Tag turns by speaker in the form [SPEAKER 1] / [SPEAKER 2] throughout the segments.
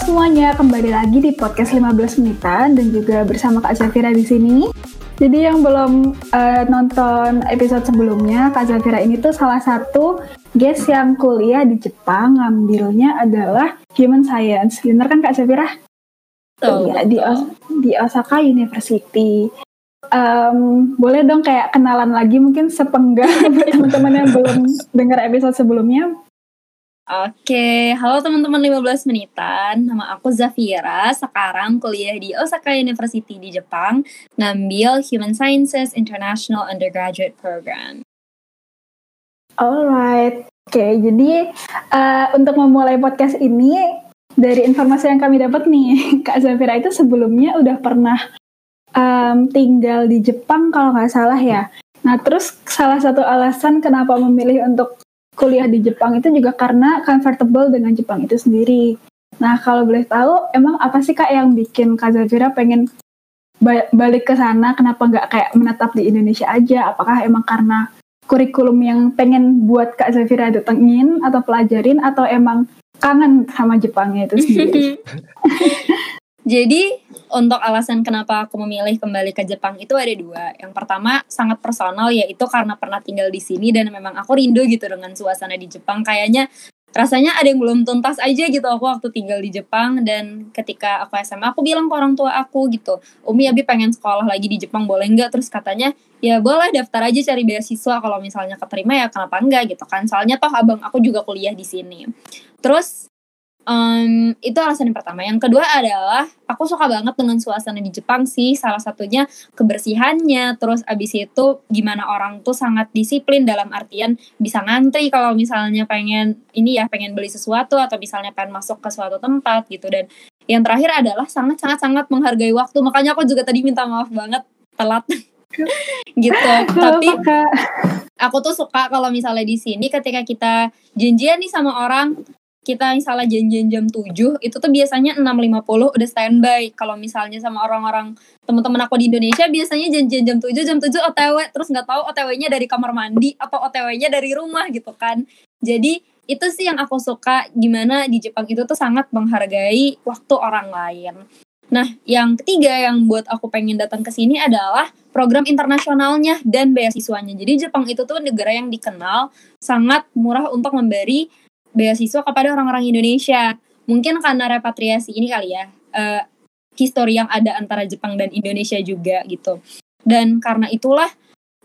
[SPEAKER 1] semuanya, kembali lagi di podcast 15 menitan dan juga bersama Kak Zafira di sini. Jadi yang belum uh, nonton episode sebelumnya, Kak Zafira ini tuh salah satu guest yang kuliah di Jepang, ngambilnya adalah Human Science. Bener kan Kak Zafira?
[SPEAKER 2] Oh,
[SPEAKER 1] iya, di, Os di Osaka University. Um, boleh dong kayak kenalan lagi mungkin sepenggal buat teman-teman yang belum dengar episode sebelumnya.
[SPEAKER 2] Oke, halo teman-teman 15 menitan. Nama aku Zafira. Sekarang kuliah di Osaka University di Jepang, ngambil Human Sciences International Undergraduate Program.
[SPEAKER 1] Alright. Oke, jadi uh, untuk memulai podcast ini dari informasi yang kami dapat nih, Kak Zafira itu sebelumnya udah pernah um, tinggal di Jepang kalau nggak salah ya. Nah, terus salah satu alasan kenapa memilih untuk kuliah di Jepang itu juga karena comfortable dengan Jepang itu sendiri. Nah, kalau boleh tahu, emang apa sih Kak yang bikin Kak Zafira pengen balik ke sana? Kenapa nggak kayak menetap di Indonesia aja? Apakah emang karena kurikulum yang pengen buat Kak Zafira datengin atau pelajarin atau emang kangen sama Jepangnya itu sendiri?
[SPEAKER 2] Jadi untuk alasan kenapa aku memilih kembali ke Jepang itu ada dua. Yang pertama sangat personal yaitu karena pernah tinggal di sini dan memang aku rindu gitu dengan suasana di Jepang. Kayaknya rasanya ada yang belum tuntas aja gitu aku waktu tinggal di Jepang. Dan ketika aku SMA aku bilang ke orang tua aku gitu Umi Abi pengen sekolah lagi di Jepang boleh nggak? Terus katanya ya boleh daftar aja cari beasiswa kalau misalnya keterima ya kenapa enggak gitu kan. Soalnya toh abang aku juga kuliah di sini. Terus Um, itu alasan yang pertama. Yang kedua adalah aku suka banget dengan suasana di Jepang sih. Salah satunya kebersihannya, terus abis itu gimana orang tuh sangat disiplin dalam artian bisa ngantri kalau misalnya pengen ini ya pengen beli sesuatu atau misalnya pengen masuk ke suatu tempat gitu. Dan yang terakhir adalah sangat sangat sangat menghargai waktu. Makanya aku juga tadi minta maaf banget telat gitu. Tapi aku tuh suka kalau misalnya di sini ketika kita janjian nih sama orang kita misalnya janjian jam 7 itu tuh biasanya 6.50 udah standby. Kalau misalnya sama orang-orang teman-teman aku di Indonesia biasanya janjian jam 7 jam 7 OTW terus nggak tahu OTW-nya dari kamar mandi atau OTW-nya dari rumah gitu kan. Jadi itu sih yang aku suka gimana di Jepang itu tuh sangat menghargai waktu orang lain. Nah, yang ketiga yang buat aku pengen datang ke sini adalah program internasionalnya dan beasiswanya. Jadi Jepang itu tuh negara yang dikenal sangat murah untuk memberi beasiswa kepada orang-orang Indonesia. Mungkin karena repatriasi ini kali ya, uh, histori yang ada antara Jepang dan Indonesia juga gitu. Dan karena itulah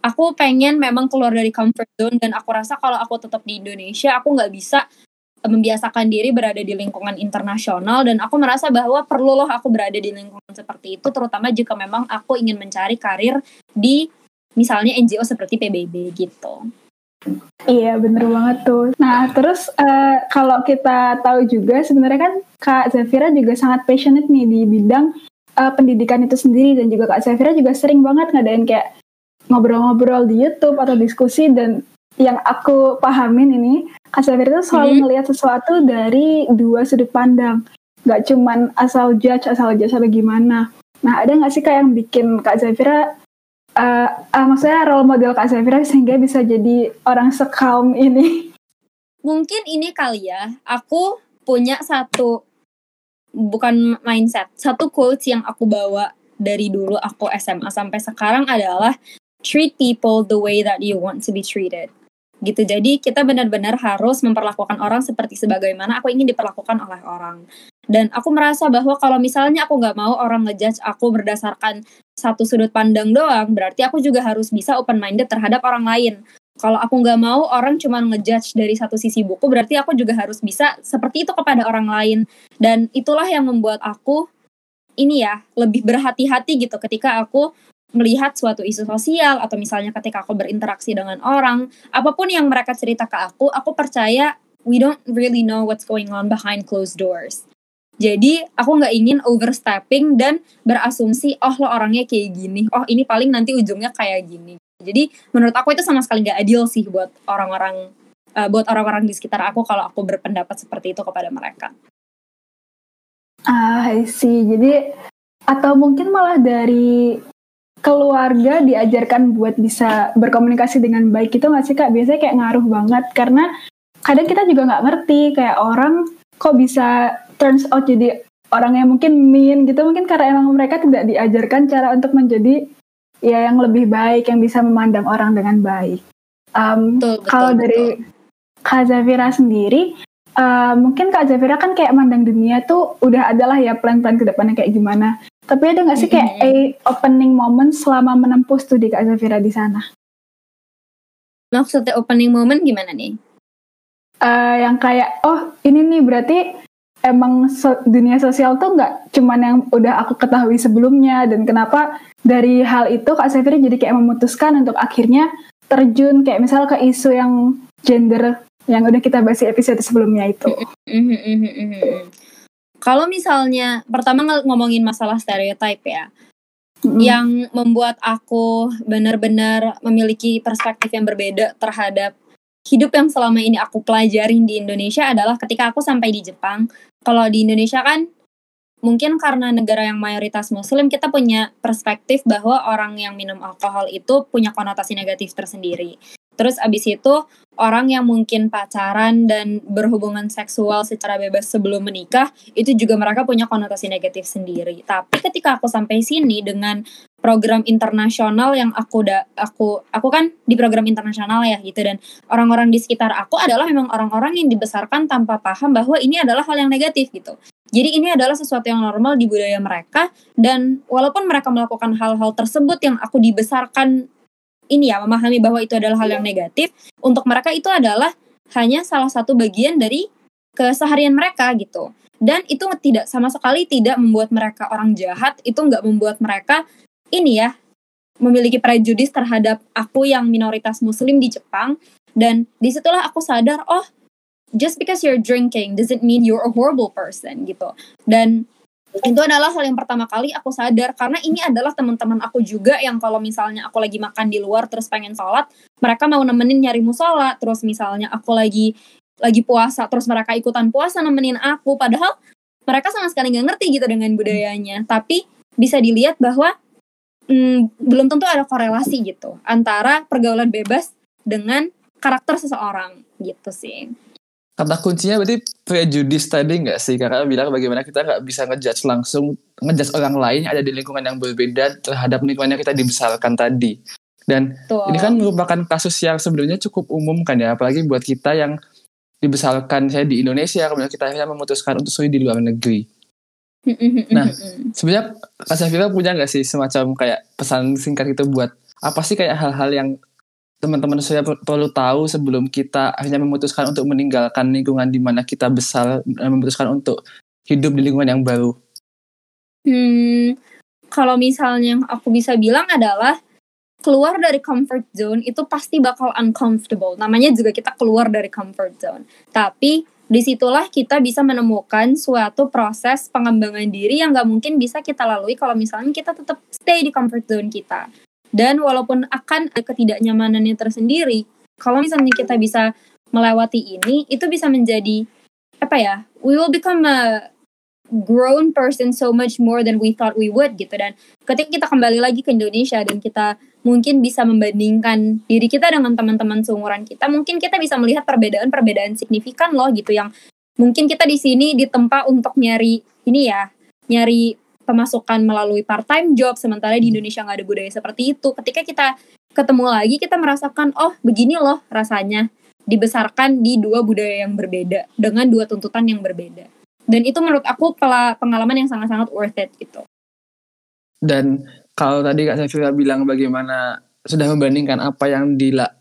[SPEAKER 2] aku pengen memang keluar dari comfort zone dan aku rasa kalau aku tetap di Indonesia aku nggak bisa eh, membiasakan diri berada di lingkungan internasional dan aku merasa bahwa perlu loh aku berada di lingkungan seperti itu terutama jika memang aku ingin mencari karir di misalnya NGO seperti PBB gitu.
[SPEAKER 1] Iya bener banget tuh. Nah terus uh, kalau kita tahu juga sebenarnya kan Kak Zafira juga sangat passionate nih di bidang uh, pendidikan itu sendiri dan juga Kak Zafira juga sering banget ngadain kayak ngobrol-ngobrol di YouTube atau diskusi dan yang aku pahamin ini Kak Zafira itu selalu melihat sesuatu dari dua sudut pandang. Gak cuman asal judge, asal judge atau gimana. Nah ada nggak sih Kak yang bikin Kak Zafira uh, uh, maksudnya role model Kak Zafira sehingga bisa jadi orang sekaum ini?
[SPEAKER 2] Mungkin ini kali ya, aku punya satu bukan mindset, satu quotes yang aku bawa dari dulu aku SMA sampai sekarang adalah treat people the way that you want to be treated. Gitu. Jadi kita benar-benar harus memperlakukan orang seperti sebagaimana aku ingin diperlakukan oleh orang. Dan aku merasa bahwa kalau misalnya aku nggak mau orang ngejudge aku berdasarkan satu sudut pandang doang, berarti aku juga harus bisa open minded terhadap orang lain. Kalau aku nggak mau orang cuma ngejudge dari satu sisi buku, berarti aku juga harus bisa seperti itu kepada orang lain. Dan itulah yang membuat aku ini ya lebih berhati-hati gitu ketika aku melihat suatu isu sosial atau misalnya ketika aku berinteraksi dengan orang, apa pun yang mereka cerita ke aku, aku percaya we don't really know what's going on behind closed doors. Jadi aku nggak ingin overstepping dan berasumsi oh lo orangnya kayak gini, oh ini paling nanti ujungnya kayak gini. Jadi menurut aku itu sama sekali nggak adil sih buat orang-orang uh, buat orang-orang di sekitar aku kalau aku berpendapat seperti itu kepada mereka.
[SPEAKER 1] Ah, sih. Jadi atau mungkin malah dari keluarga diajarkan buat bisa berkomunikasi dengan baik itu nggak sih kak? Biasanya kayak ngaruh banget karena kadang kita juga nggak ngerti kayak orang kok bisa turns out jadi orang yang mungkin mean gitu mungkin karena emang mereka tidak diajarkan cara untuk menjadi ya yang lebih baik yang bisa memandang orang dengan baik. Um, betul, betul, kalau betul. dari Kak Zafira sendiri uh, mungkin Kak Zafira kan kayak mandang dunia tuh udah adalah ya plan-plan ke depannya kayak gimana. Tapi ada nggak sih kayak mm -hmm. a opening moment selama menempuh studi Kak Zafira di sana?
[SPEAKER 2] Maksudnya opening moment gimana nih?
[SPEAKER 1] Uh, yang kayak oh ini nih berarti emang so, dunia sosial tuh nggak cuman yang udah aku ketahui sebelumnya dan kenapa dari hal itu Kak Sefiri jadi kayak memutuskan untuk akhirnya terjun kayak misal ke isu yang gender yang udah kita bahas di episode sebelumnya itu.
[SPEAKER 2] Kalau misalnya pertama ngomongin masalah stereotype ya, mm-hmm. yang membuat aku benar-benar memiliki perspektif yang berbeda terhadap hidup yang selama ini aku pelajarin di Indonesia adalah ketika aku sampai di Jepang. Kalau di Indonesia kan mungkin karena negara yang mayoritas muslim kita punya perspektif bahwa orang yang minum alkohol itu punya konotasi negatif tersendiri. Terus abis itu orang yang mungkin pacaran dan berhubungan seksual secara bebas sebelum menikah itu juga mereka punya konotasi negatif sendiri. Tapi ketika aku sampai sini dengan program internasional yang aku udah aku aku kan di program internasional ya gitu. Dan orang-orang di sekitar aku adalah memang orang-orang yang dibesarkan tanpa paham bahwa ini adalah hal yang negatif gitu. Jadi ini adalah sesuatu yang normal di budaya mereka dan walaupun mereka melakukan hal-hal tersebut yang aku dibesarkan ini ya memahami bahwa itu adalah hal yang negatif untuk mereka itu adalah hanya salah satu bagian dari keseharian mereka gitu. Dan itu tidak sama sekali tidak membuat mereka orang jahat itu nggak membuat mereka ini ya memiliki prejudis terhadap aku yang minoritas muslim di Jepang. Dan di situlah aku sadar oh just because you're drinking doesn't mean you're a horrible person gitu. Dan itu adalah hal yang pertama kali aku sadar karena ini adalah teman-teman aku juga yang kalau misalnya aku lagi makan di luar terus pengen sholat mereka mau nemenin nyari musola terus misalnya aku lagi lagi puasa terus mereka ikutan puasa nemenin aku. Padahal mereka sama sekali nggak ngerti gitu dengan budayanya. Tapi bisa dilihat bahwa hmm, belum tentu ada korelasi gitu antara pergaulan bebas dengan karakter seseorang gitu sih.
[SPEAKER 3] Kata kuncinya berarti prejudis tadi nggak sih? Karena bilang bagaimana kita nggak bisa ngejudge langsung ngejudge orang lain ada di lingkungan yang berbeda terhadap lingkungan yang kita dibesarkan tadi. Dan Tuh. ini kan merupakan kasus yang sebenarnya cukup umum kan ya apalagi buat kita yang dibesarkan saya di Indonesia kemudian kita akhirnya memutuskan untuk studi di luar negeri nah sebenarnya Kak Safira punya nggak sih semacam kayak pesan singkat itu buat apa sih kayak hal-hal yang teman-teman saya perlu tahu sebelum kita akhirnya memutuskan untuk meninggalkan lingkungan di mana kita besar dan memutuskan untuk hidup di lingkungan yang baru?
[SPEAKER 2] Hmm, kalau misalnya yang aku bisa bilang adalah keluar dari comfort zone itu pasti bakal uncomfortable. Namanya juga kita keluar dari comfort zone. Tapi di situlah kita bisa menemukan suatu proses pengembangan diri yang gak mungkin bisa kita lalui kalau misalnya kita tetap stay di comfort zone kita. Dan walaupun akan ada ketidaknyamanannya tersendiri, kalau misalnya kita bisa melewati ini, itu bisa menjadi apa ya? We will become a grown person so much more than we thought we would gitu. Dan ketika kita kembali lagi ke Indonesia dan kita mungkin bisa membandingkan diri kita dengan teman-teman seumuran kita mungkin kita bisa melihat perbedaan-perbedaan signifikan loh gitu. Yang mungkin kita di sini ditempa untuk nyari ini ya nyari pemasukan melalui part time job sementara di Indonesia nggak ada budaya seperti itu. Ketika kita ketemu lagi kita merasakan oh begini loh rasanya dibesarkan di dua budaya yang berbeda dengan dua tuntutan yang berbeda dan itu menurut aku pengalaman yang sangat-sangat worth it gitu.
[SPEAKER 3] Dan kalau tadi Kak Safira bilang bagaimana sudah membandingkan apa yang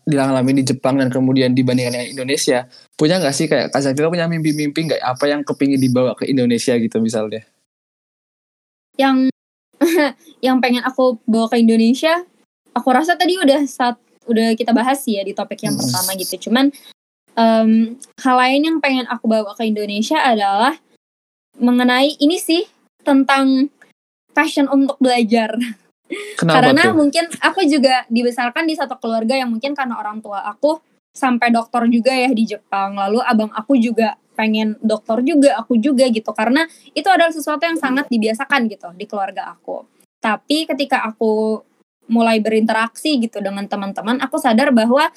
[SPEAKER 3] dialami di Jepang dan kemudian dibandingkan dengan Indonesia, punya nggak sih kayak Kak Safira punya mimpi-mimpi nggak? Apa yang kepingin dibawa ke Indonesia gitu misalnya?
[SPEAKER 2] yang yang pengen aku bawa ke Indonesia aku rasa tadi udah saat udah kita bahas ya di topik yang pertama gitu. Cuman um, hal lain yang pengen aku bawa ke Indonesia adalah mengenai ini sih tentang passion untuk belajar. Kenapa karena tuh? mungkin aku juga dibesarkan di satu keluarga yang mungkin karena orang tua aku sampai dokter juga ya di Jepang. Lalu abang aku juga pengen dokter juga aku juga gitu. Karena itu adalah sesuatu yang sangat dibiasakan gitu di keluarga aku. Tapi ketika aku mulai berinteraksi gitu dengan teman-teman aku sadar bahwa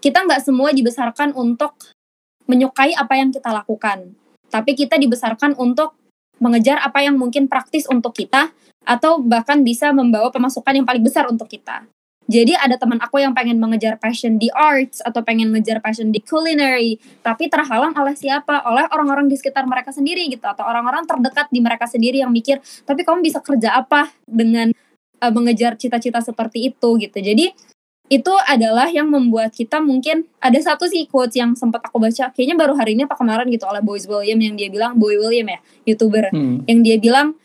[SPEAKER 2] kita nggak semua dibesarkan untuk menyukai apa yang kita lakukan tapi kita dibesarkan untuk mengejar apa yang mungkin praktis untuk kita atau bahkan bisa membawa pemasukan yang paling besar untuk kita. Jadi ada teman aku yang pengen mengejar passion di arts atau pengen mengejar passion di culinary, tapi terhalang oleh siapa? Oleh orang-orang di sekitar mereka sendiri gitu atau orang-orang terdekat di mereka sendiri yang mikir, tapi kamu bisa kerja apa dengan uh, mengejar cita-cita seperti itu gitu. Jadi itu adalah yang membuat kita mungkin ada satu sih quotes yang sempat aku baca kayaknya baru hari ini apa kemarin gitu oleh Boys William yang dia bilang Boy William ya youtuber hmm. yang dia bilang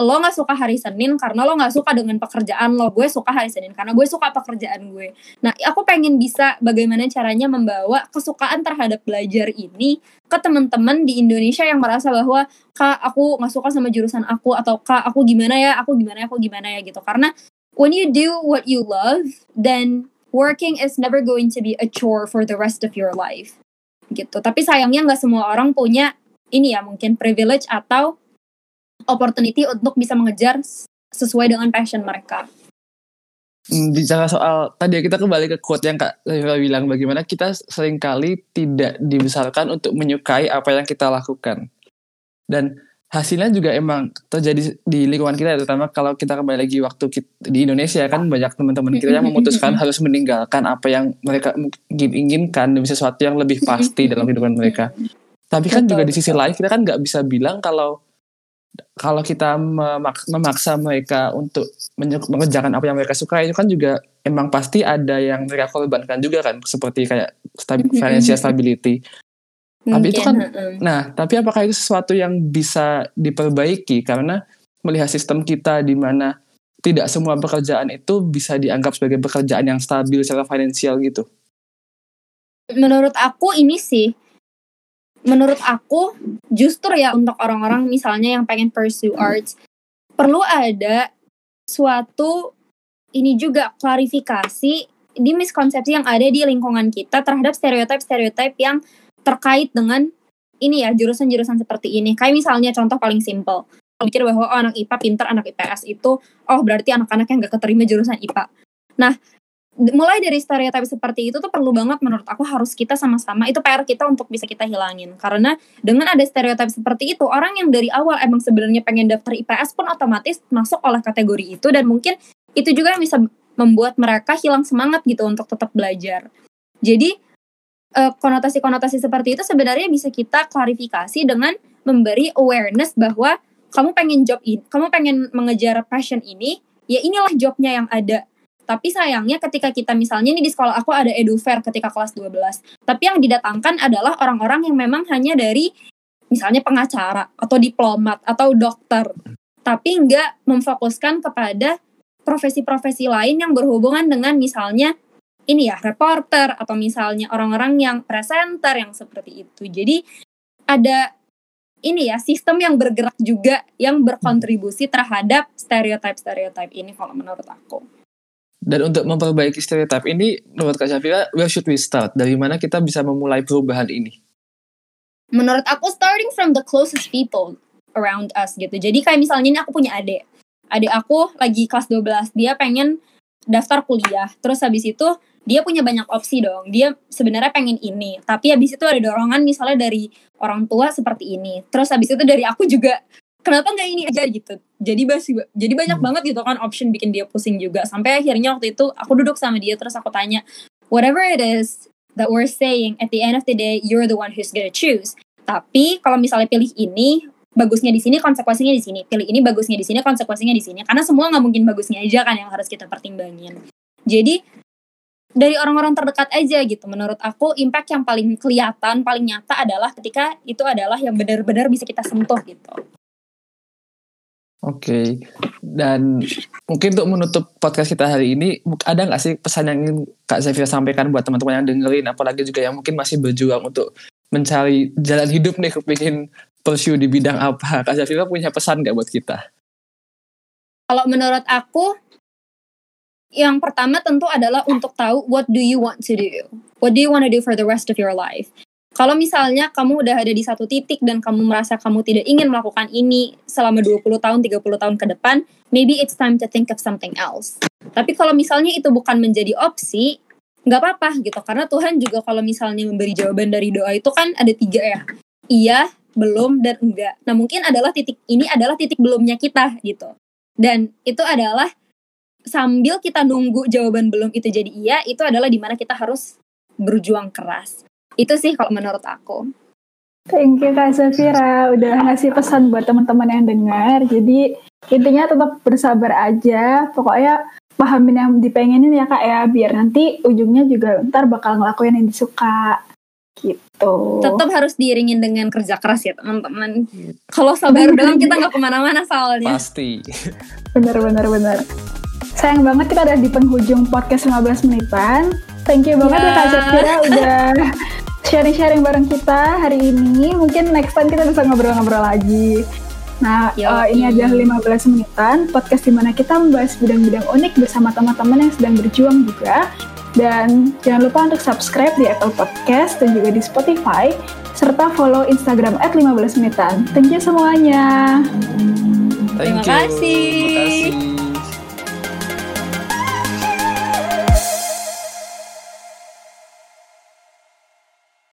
[SPEAKER 2] lo nggak suka hari Senin karena lo nggak suka dengan pekerjaan lo. Gue suka hari Senin karena gue suka pekerjaan gue. Nah aku pengen bisa bagaimana caranya membawa kesukaan terhadap belajar ini ke teman-teman di Indonesia yang merasa bahwa kak aku nggak suka sama jurusan aku atau kak aku gimana ya aku gimana ya aku gimana ya gitu. Karena when you do what you love, then working is never going to be a chore for the rest of your life. Gitu. Tapi sayangnya nggak semua orang punya ini ya mungkin privilege atau opportunity untuk bisa mengejar sesuai dengan passion mereka.
[SPEAKER 3] Hmm, bicara soal tadi kita kembali ke quote yang Kak Zahira bilang bagaimana kita sering kali tidak dibesarkan untuk menyukai apa yang kita lakukan. Dan hasilnya juga emang terjadi di lingkungan kita terutama kalau kita kembali lagi waktu kita, di Indonesia kan banyak teman-teman kita yang memutuskan harus meninggalkan apa yang mereka mungkin inginkan demi sesuatu yang lebih pasti dalam kehidupan mereka. Tapi kan juga di sisi lain kita kan nggak bisa bilang kalau kalau kita memaksa mereka untuk mengerjakan apa yang mereka suka itu kan juga emang pasti ada yang mereka korbankan juga kan seperti kayak financial stability tapi itu kan, nah, tapi apakah itu sesuatu yang bisa diperbaiki karena melihat sistem kita di mana tidak semua pekerjaan itu bisa dianggap sebagai pekerjaan yang stabil secara finansial gitu?
[SPEAKER 2] Menurut aku ini sih, menurut aku justru ya untuk orang-orang misalnya yang pengen pursue arts perlu ada suatu ini juga klarifikasi di miskonsepsi yang ada di lingkungan kita terhadap stereotip-stereotip yang terkait dengan ini ya jurusan-jurusan seperti ini. Kayak misalnya contoh paling simple. Mikir bahwa oh, anak IPA pinter, anak IPS itu oh berarti anak-anak yang gak keterima jurusan IPA. Nah, mulai dari stereotip seperti itu tuh perlu banget menurut aku harus kita sama-sama itu PR kita untuk bisa kita hilangin karena dengan ada stereotip seperti itu orang yang dari awal emang sebenarnya pengen daftar IPS pun otomatis masuk oleh kategori itu dan mungkin itu juga yang bisa membuat mereka hilang semangat gitu untuk tetap belajar jadi eh, konotasi-konotasi seperti itu sebenarnya bisa kita klarifikasi dengan memberi awareness bahwa kamu pengen job ini, kamu pengen mengejar passion ini, ya inilah jobnya yang ada. Tapi sayangnya ketika kita misalnya ini di sekolah aku ada edu fair ketika kelas 12. Tapi yang didatangkan adalah orang-orang yang memang hanya dari misalnya pengacara atau diplomat atau dokter. Tapi nggak memfokuskan kepada profesi-profesi lain yang berhubungan dengan misalnya ini ya reporter atau misalnya orang-orang yang presenter yang seperti itu. Jadi ada ini ya sistem yang bergerak juga yang berkontribusi terhadap stereotip-stereotip ini kalau menurut aku.
[SPEAKER 3] Dan untuk memperbaiki stereotip ini, menurut Kak Syafira, where should we start? Dari mana kita bisa memulai perubahan ini?
[SPEAKER 2] Menurut aku, starting from the closest people around us gitu. Jadi kayak misalnya ini aku punya adik. Adik aku lagi kelas 12, dia pengen daftar kuliah. Terus habis itu dia punya banyak opsi dong. Dia sebenarnya pengen ini, tapi habis itu ada dorongan misalnya dari orang tua seperti ini. Terus habis itu dari aku juga kenapa nggak ini aja gitu. Jadi basi, jadi banyak hmm. banget gitu kan option bikin dia pusing juga. Sampai akhirnya waktu itu aku duduk sama dia terus aku tanya, whatever it is that we're saying at the end of the day you're the one who's gonna choose. Tapi kalau misalnya pilih ini bagusnya di sini konsekuensinya di sini pilih ini bagusnya di sini konsekuensinya di sini karena semua nggak mungkin bagusnya aja kan yang harus kita pertimbangin jadi dari orang-orang terdekat aja gitu. Menurut aku impact yang paling kelihatan, paling nyata adalah ketika itu adalah yang benar-benar bisa kita sentuh gitu.
[SPEAKER 3] Oke, okay. dan mungkin untuk menutup podcast kita hari ini, ada nggak sih pesan yang ingin Kak Zafira sampaikan buat teman-teman yang dengerin, apalagi juga yang mungkin masih berjuang untuk mencari jalan hidup nih, kepingin pursue di bidang apa? Kak Zafira punya pesan nggak buat kita?
[SPEAKER 2] Kalau menurut aku, yang pertama tentu adalah untuk tahu what do you want to do. What do you want to do for the rest of your life. Kalau misalnya kamu udah ada di satu titik dan kamu merasa kamu tidak ingin melakukan ini selama 20 tahun, 30 tahun ke depan, maybe it's time to think of something else. Tapi kalau misalnya itu bukan menjadi opsi, nggak apa-apa gitu. Karena Tuhan juga kalau misalnya memberi jawaban dari doa itu kan ada tiga ya. Iya, belum dan enggak. Nah mungkin adalah titik ini adalah titik belumnya kita gitu. Dan itu adalah sambil kita nunggu jawaban belum itu jadi iya, itu adalah di mana kita harus berjuang keras. Itu sih kalau menurut aku.
[SPEAKER 1] Thank you Kak Safira udah ngasih pesan buat teman-teman yang dengar. Jadi intinya tetap bersabar aja. Pokoknya pahamin yang dipengenin ya Kak ya, biar nanti ujungnya juga ntar bakal ngelakuin yang disuka gitu.
[SPEAKER 2] Tetap harus diiringin dengan kerja keras ya teman-teman. Kalau sabar doang kita nggak ke mana-mana soalnya.
[SPEAKER 3] Pasti.
[SPEAKER 1] Bener bener bener. Sayang banget kita ada di penghujung podcast 15 menitan. Thank you banget ya, ya Kak Safira udah sharing-sharing bareng kita hari ini. Mungkin next time kita bisa ngobrol-ngobrol lagi. Nah, uh, ini aja 15 menitan podcast di mana kita membahas bidang-bidang unik bersama teman-teman yang sedang berjuang juga. Dan jangan lupa untuk subscribe di Apple Podcast dan juga di Spotify, serta follow Instagram at 15 menitan. Thank you semuanya.
[SPEAKER 3] Thank
[SPEAKER 2] Terima
[SPEAKER 3] you.
[SPEAKER 2] kasih.
[SPEAKER 3] Terima kasih.